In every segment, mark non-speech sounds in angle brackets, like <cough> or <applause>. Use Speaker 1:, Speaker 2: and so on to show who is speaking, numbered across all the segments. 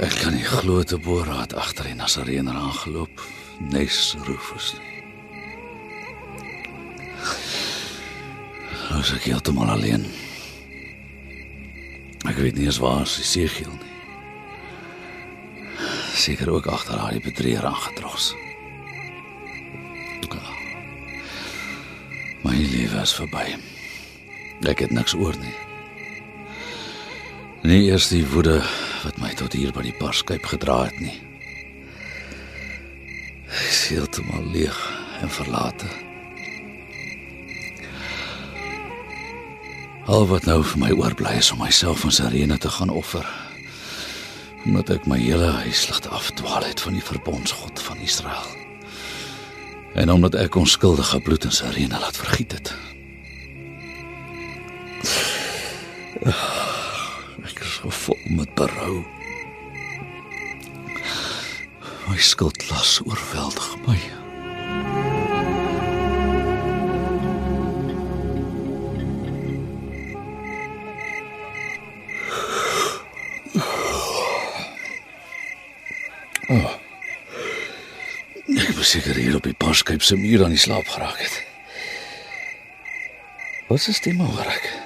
Speaker 1: Ek kan nie glo te Boraat agter die Nasareener aangeloop. Nes Rufus nie. Ons ek heeltemal alleen. Ek weet nie eens waar sy Segiel nie. Seker ook agter haar die bedrieger aangedros. My lewe is verby. Ek het niks oor nie. Nie eers die woede wat my tot hier by die parskyp gedra het nie. Ek is heeltemal leeg en verlate. Al wat nou vir my oorbly is om myself in Sirene te gaan offer. Omdat ek my hele huisligte afdwaal het van die verbondsgod van Israel. En omdat ek onskuldige bloed in Sirene laat vergiet het. Ek is gevul met berou. My skuldlas oorweldig my. Oh. Ek was seker hier op die paskyp se muur aan die slaap geraak het. Wat is dit maar ek?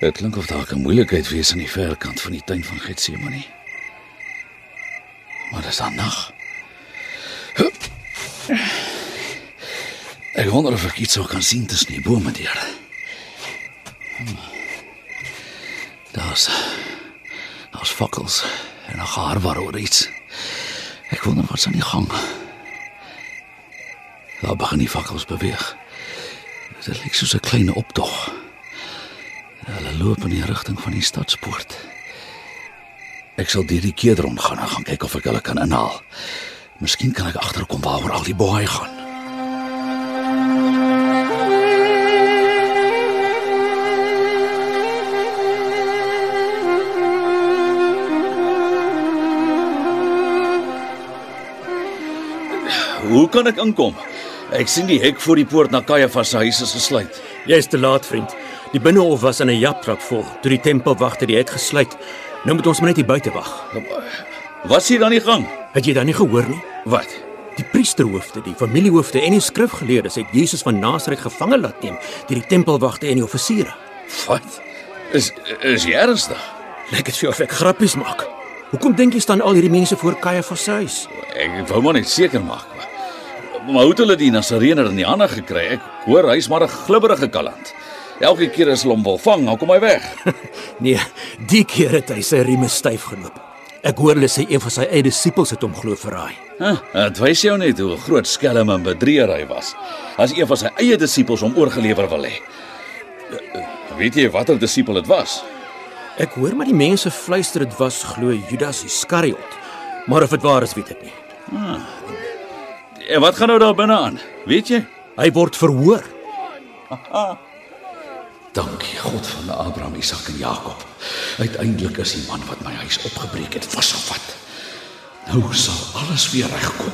Speaker 1: Dit klink of daar 'n moeilikheid wees aan die verkant van die tuin van Getsemane. Maar dis dan nag. Ek wonder of ek iets sou kan sien tussen die bome deur. Daar's daar's fakkels en 'n gaarwar oor iets. Ek wonder wat's aan die gang. Daar begin die fakkels beweeg. Dit lyk soos 'n klein optog. Hulle loop in die rigting van die stadspoort. Ek sal deur die keerdron gaan en gaan kyk of ek hulle kan inhaal. Miskien kan ek agterkom waaroor al die boei gaan.
Speaker 2: Hoe kan ek inkom? Ek sien die hek voor die poort na Kajafas se huis is gesluit.
Speaker 3: Jy's te laat, vriend. Die binnehof was in 'n japtrap vol toe die tempelwagte die hek gesluit. Nou moet ons maar net hier buite wag.
Speaker 2: Was hier dan die gang?
Speaker 3: Het jy dan nie gehoor nie?
Speaker 2: Wat?
Speaker 3: Die priesterhoofde, die familiehoofde en die skrifgeleerdes het Jesus van Nasaret gevange laat neem deur die tempelwagte en die offisiere.
Speaker 2: Wat? Is is jy ernstig?
Speaker 3: Lyk dit vir jou of ek grappies maak? Hoekom dink jy staan al hierdie mense voor Kajafas se huis?
Speaker 2: Ek wou maar net seker maak. Maar hoe het hulle die Nasareener in die hande gekry? Ek hoor hy's maar 'n glibberige kaland. Elke keer as hulle hom wil vang, dan kom hy weg. <laughs>
Speaker 3: Nee, die keer het hy sy rieme styf geloop. Ek hoor hulle sê een van sy eie disippels het hom glo verraai.
Speaker 2: Huh, dit wys jou net hoe groot skelm en bedrieger hy was. As een van sy eie disippels hom oorgelewer wil hê. Weet jy watter disipel dit was?
Speaker 3: Ek hoor maar die mense fluister dit was glo Judas Iskariot. Maar of dit waar is, weet ek nie.
Speaker 2: En wat gaan nou daar binne aan? Weet jy?
Speaker 3: Hy word verhoor.
Speaker 1: Dankie God van Abraham, Isak en Jakob. Uiteindelik is die man wat my huis opgebreek het vasgevat. Nou sal alles weer regkom.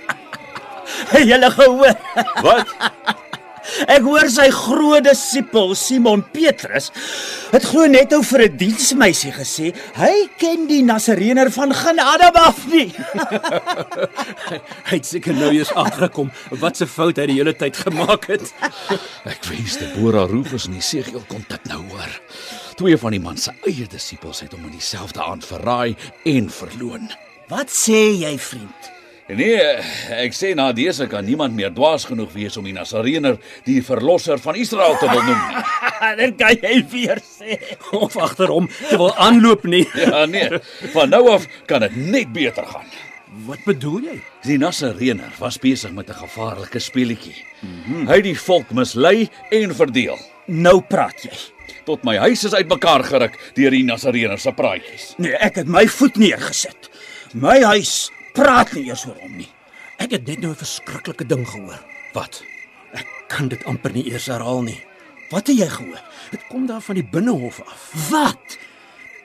Speaker 1: <laughs>
Speaker 4: Het julle gehoor?
Speaker 2: Wat?
Speaker 4: Ek hoor sy groot disipel Simon Petrus het glo net ou vir 'n diensmeisie gesê, hy ken die Nasareener van geen Adam af nie. <laughs>
Speaker 3: Hy het seker nou eers agtergekom wat se fout hy die hele tyd gemaak het. <laughs>
Speaker 1: Ek wens Deborah Rufus en Esegiel kon dit nou hoor. Twee van die man se eie disippels het hom in dieselfde aand verraai en verloon.
Speaker 4: Wat sê jy, vriend?
Speaker 2: Nee, ek sê na dese kan niemand meer dwaas genoeg wees om die Nasareener die verlosser van Israel te wil noem. <laughs>
Speaker 4: Dit kan jy weer sê.
Speaker 3: Of agter hom te wil aanloop nie. <laughs>
Speaker 2: Ja, nee. Van nou af kan dit net beter gaan.
Speaker 3: Wat bedoel jy?
Speaker 2: Die Nasareener was besig met 'n gevaarlike speletjie. Hy het die volk mislei en verdeel.
Speaker 4: Nou praat jy.
Speaker 2: Tot my huis is uitmekaar geruk deur die Nasareener se praatjies.
Speaker 4: Nee, ek het my voet neergesit. My huis praat nie eers oor hom nie.
Speaker 3: Ek het net nou 'n verskriklike ding gehoor.
Speaker 5: Wat?
Speaker 3: Ek kan dit amper nie eers herhaal nie.
Speaker 4: Wat het jy gehoor?
Speaker 3: Dit kom daar van die binnehof af.
Speaker 4: Wat?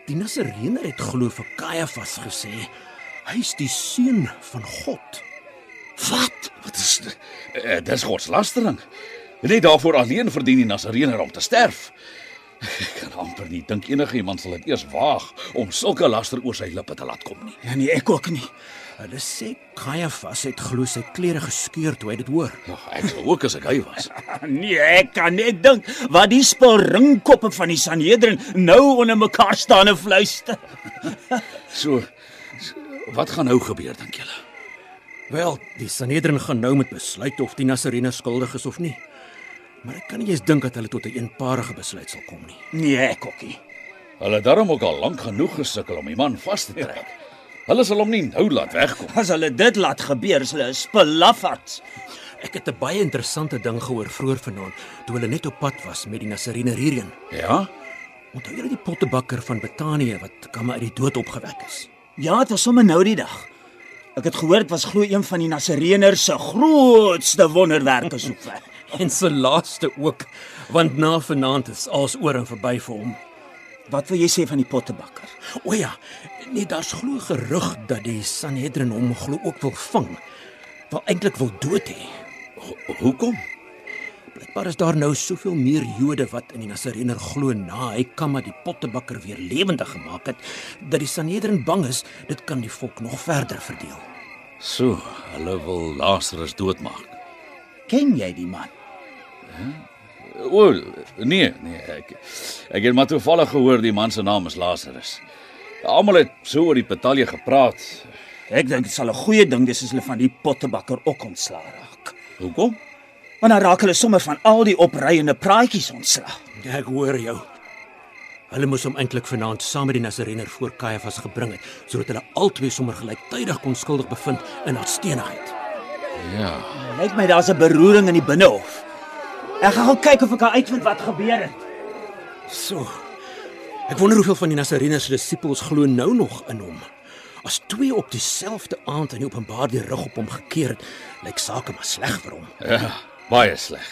Speaker 3: Die Nasareener het glo vir Kajafas gesê hy's die seun van God.
Speaker 4: Wat?
Speaker 1: Wat is uh, dis godslastering? Net daarvoor alleen verdien die Nasareëner om te sterf. Ek kan amper nie dink enige iemand sal dit eers waag om sulke laster oor sy lippe te laat kom nie.
Speaker 4: Ja nee, ek ook nie.
Speaker 3: Hulle sê Kajafas het glo sy klere geskeur toe hy dit hoor.
Speaker 1: Ja, ek sou ook as ek hy was. <laughs>
Speaker 4: Nee, ek kan net dink wat die spul ringkoppe van die Sanhedrin nou onder mekaar staan en fluister. <laughs>
Speaker 1: So, so wat gaan nou gebeur dink julle?
Speaker 3: Wel, die Sanhedrin gaan nou met besluit of die Nasarene skuldig is of nie. Maar ek kan nie eens dink dat hulle tot 'n eenparige besluit sal kom nie.
Speaker 4: Nee, ek ook nie.
Speaker 1: Hulle het daarom ook al lank genoeg gesukkel om die man vas te trek. Hulle sal hom nie nou laat wegkom.
Speaker 4: As hulle dit laat gebeur, is hulle 'n spelaffat.
Speaker 3: Ek het 'n baie interessante ding gehoor vroeër vanaand toe hulle net op pad was met die Nasarene hierheen.
Speaker 1: Ja?
Speaker 3: Onthou julle die pottebakker van Betanië wat kamme uit die dood opgewek is?
Speaker 4: Ja, dit was sommer nou die dag. Ek het gehoor dit was glo een van die Nasareeners se grootste wonderwerke sover. <laughs>
Speaker 3: En sy laaste ook, want na vanaand is alles oor en verby vir hom.
Speaker 4: Wat wil jy sê van die pottebakker?
Speaker 3: O ja, nee, daar's glo gerug dat die Sanhedrin hom glo ook wil vang. Wel eintlik wil dood hê.
Speaker 1: Ho hoekom?
Speaker 3: Blykbaar is daar nou soveel meer Jode wat in die Nasareener glo na hy Kamma die pottebakker weer lewendig gemaak het, dat die Sanhedrin bang is dit kan die volk nog verder verdeel.
Speaker 1: So, hulle wil Lazarus doodmaak.
Speaker 4: Ken jy die man?
Speaker 1: O, nee, nee, ek ek het maar toevallig gehoor die man se naam is Lazarus. Almal het so oor die betalje gepraat.
Speaker 4: Ek dink dit sal 'n goeie ding wees as hulle van die pottebakker ook ontslaa raak.
Speaker 1: Hoekom?
Speaker 4: Want dan raak hulle sommer van al die opreiende praatjies ontslaa.
Speaker 3: Ek hoor jou. Hulle moes hom eintlik vanaand saam met die Nasareener voor Kajafas gebring het, sodat hulle albei sommer gelyktydig kon skuldig bevind in afstenigheid.
Speaker 1: Ja.
Speaker 4: Lyk my daar's 'n beroering in die binnehof. Ek gaan gou kyk of ek kan uitvind wat gebeur het.
Speaker 3: So. Ek wonder hoeveel van die Nasareener se disippels glo nou nog in hom. As twee op dieselfde aand in die openbaar die rug op hom gekeer het, lyk sake maar sleg vir hom.
Speaker 1: Ja, baie sleg.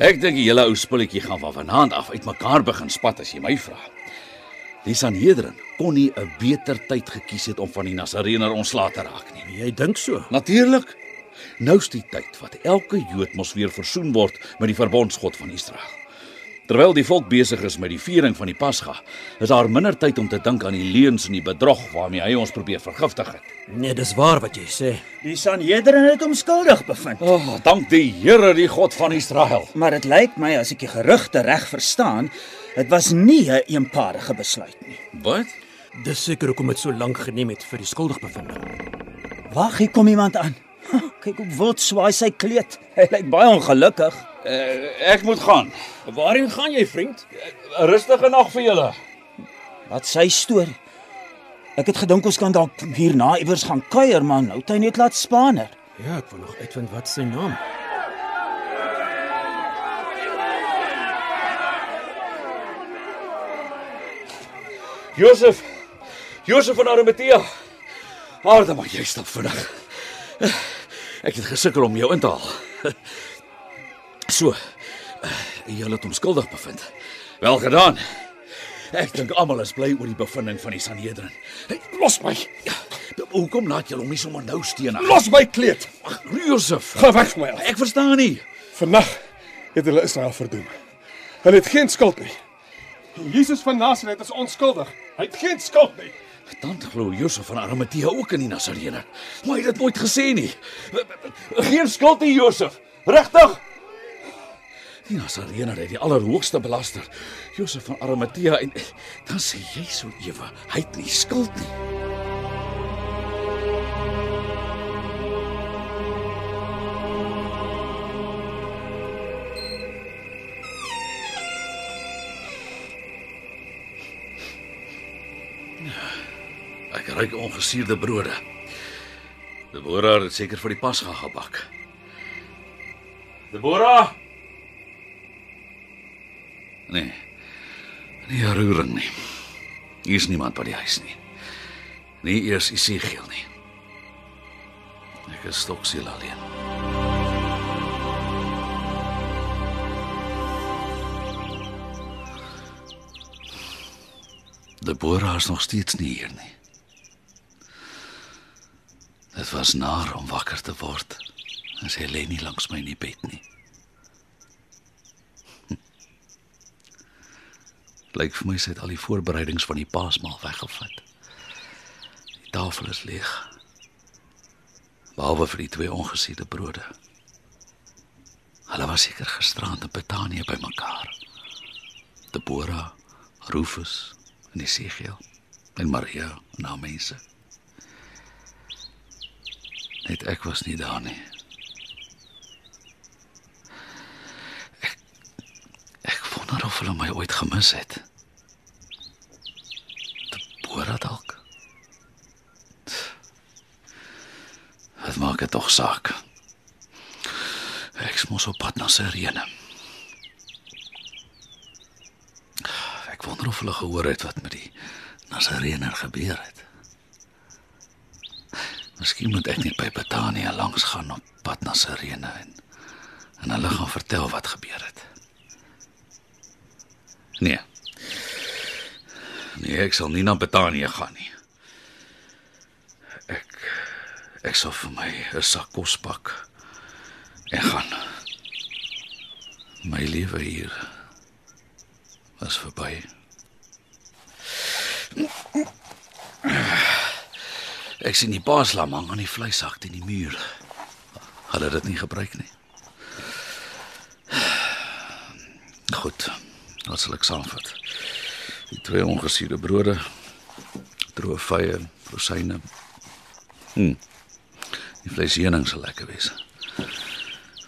Speaker 1: Ek dink die hele ou spulletjie gaan van vanaand af uitmekaar begin spat as jy my vra. Die Sanhedrin kon nie 'n beter tyd gekies het om van die Nasareener ontslae te raak nie.
Speaker 3: Jy dink so?
Speaker 1: Natuurlik. Nou's die tyd wat elke Jood mos weer versoen word met die verbondsgod van Israel. Terwyl die volk besig is met die viering van die Pasga, is daar minder tyd om te dink aan die leuns en die bedrog waarmee hy ons probeer vergiftig het.
Speaker 3: Nee, dis waar wat jy sê.
Speaker 4: Die Sanhedrin het hom skuldig bevind.
Speaker 1: O, oh, dank die Here, die God van Israel.
Speaker 4: Maar dit lyk my as ek die gerugte reg verstaan, dit was nie 'n een eenparige besluit nie.
Speaker 1: Wat?
Speaker 3: Dis seker hoekom dit so lank geneem het vir die skuldigbevinding.
Speaker 4: Wag, hier kom iemand aan. Kyk hoe wild swaai sy kleed. Hy lyk baie ongelukkig.
Speaker 1: Uh, ek moet gaan.
Speaker 3: Waarheen gaan jy, vriend?
Speaker 1: 'n Rustige nag vir julle.
Speaker 4: Wat sy storie. Ek het gedink ons kan dalk hierna iewers gaan kuier, maar nou het hy net laat spaner.
Speaker 3: Ja, ek wil nog uitvind wat sy naam.
Speaker 1: Josef. Josef van Arimatea. Aarde maar jy stap vinnig. Ek het gesukkel om jou in te haal. <laughs> So. Jy het hom skuldig bevind. Wel gedaan. Ek dink almal is bly oor die bevinding van die Sanhedrin. Hey, los my. Ja, hoekom laat jy hom nie sommer nou steenig?
Speaker 6: Los my kleed.
Speaker 1: Ag, Josef.
Speaker 6: Ga weg van my af.
Speaker 1: Ek verstaan nie.
Speaker 6: Vannag het hulle Israel verdoem. Hulle het geen skuld nie. Jesus van Nasaret is onskuldig. Hy het geen skuld nie.
Speaker 1: Dan glo Josef van Arimatea ook in die Nasareëner. Maar hy het dit nooit gesê nie. Geen skuld nie, Josef. Regtig? Die Nasareëner het die allerhoogste belaster, Josef van Arimatea en dan sê jy so ewe, hy het nie skuld nie. Ruik ongesuurde brode. Deborah het seker vir die Pasga gebak. Deborah! Nee. Nie roering nie. Hier is niemand by die huis nie. Nie eers Isigiel nie. Ek is stoksiel alleen. Deborah is nog steeds nie hier nie. Dit was naar om wakker te word. En sy lê nie langs my in die bed nie. Hm. <laughs> Lyk vir my sy het al die voorbereidings van die Paasmaal weggevat. Die tafel is leeg. Behalwe vir die twee ongesiede brode. Hulle was seker gisterand in Betanië bymekaar. Deborah, Rufus en Esegiel en Maria en haar mense. Net ek was nie daar nie. Ek ek wonder of hulle my ooit gemis het. Deborah dalk. Dit maak dit tog saak. Ek moet op pad na Sirene. Ek wonder of hulle gehoor het wat met die Nazarener gebeur het. Miskien moet ek net by Betania langs gaan op pad na Sirene en en hulle gaan vertel wat gebeur het. Nee. Nee, ek sal nie na Betania gaan nie. Ek ek sal vir my 'n sak kos pak en gaan. My lewe hier was verby. Ek sien die paaslam hang aan die vleishak teen die muur. Hulle het dit nie gebruik nie. Goed. Wat sal ek saamvat? Die twee ongesiede brode, droë vye, rosyne. Hm. Die vleisheuning sal lekker wees.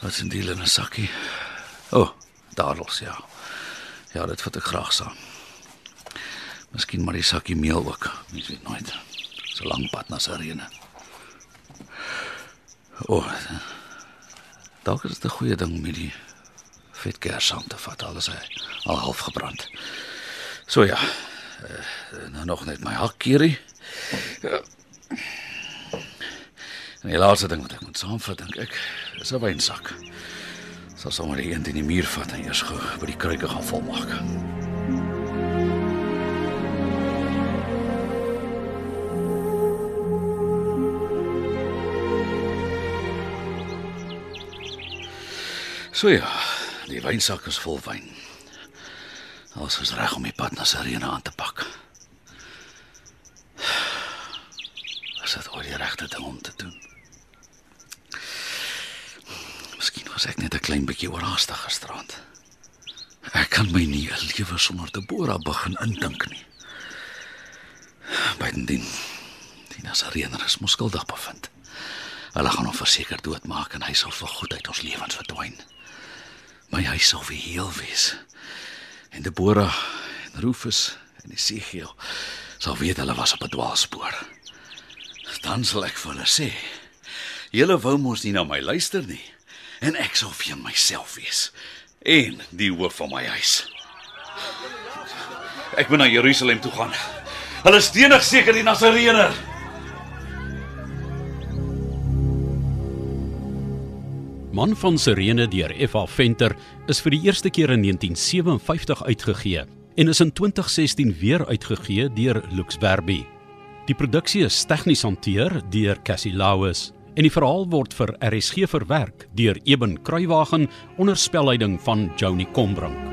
Speaker 1: Wat is in die 'n sakkie? O, oh, dadels ja. Ja, dit vat ek graag saam. Miskien maar die sakkie meel ook. Mens weet nooit. So lank pad na Sarene. O. Oh, dalk is dit 'n goeie ding met die vetkers aan te vat. Alles hy al half gebrand. So ja. Uh, nou nog net my hakkierie. Ja. En die laaste ding wat ek moet saamvat, dink ek, is 'n wynsak. Sal sommer die een in die muur vat en eers gou by die kruike gaan volmaak. So ja, die wynsak is vol wyn. Ons is reg om die pad na Sarena aan te pak. Was dit ooit die regte ding om te doen? Miskien was ek net 'n klein bietjie oorhaastig gisterand. Ek kan my nie 'n lewe sonder Deborah begin indink nie. Bydien die Nazarener is mos skuldig bevind. Hulle gaan hom verseker doodmaak en hy sal vir goed uit ons lewens verdwyn. My huis sal weer heel wees. En Deborah en Rufus en Esegiel sal weet hulle was op 'n dwaalspoor. Dan sal ek vir hulle sê: "Julle wou mos nie na my luister nie." en ek sal vir myself wees en die hoof van my huis. Ek moet na Jerusalem toe gaan. Hulle stenig seker die Nasareëner.
Speaker 7: Man van Sirene deur F.A. Venter is vir die eerste keer in 1957 uitgegee en is in 2016 weer uitgegee deur Lux Verbi. Die produksie is tegnies hanteer deur Cassie Lauis en die verhaal word vir RSG verwerk deur Eben Kruiwagen onder spelleiding van Joni Combrink.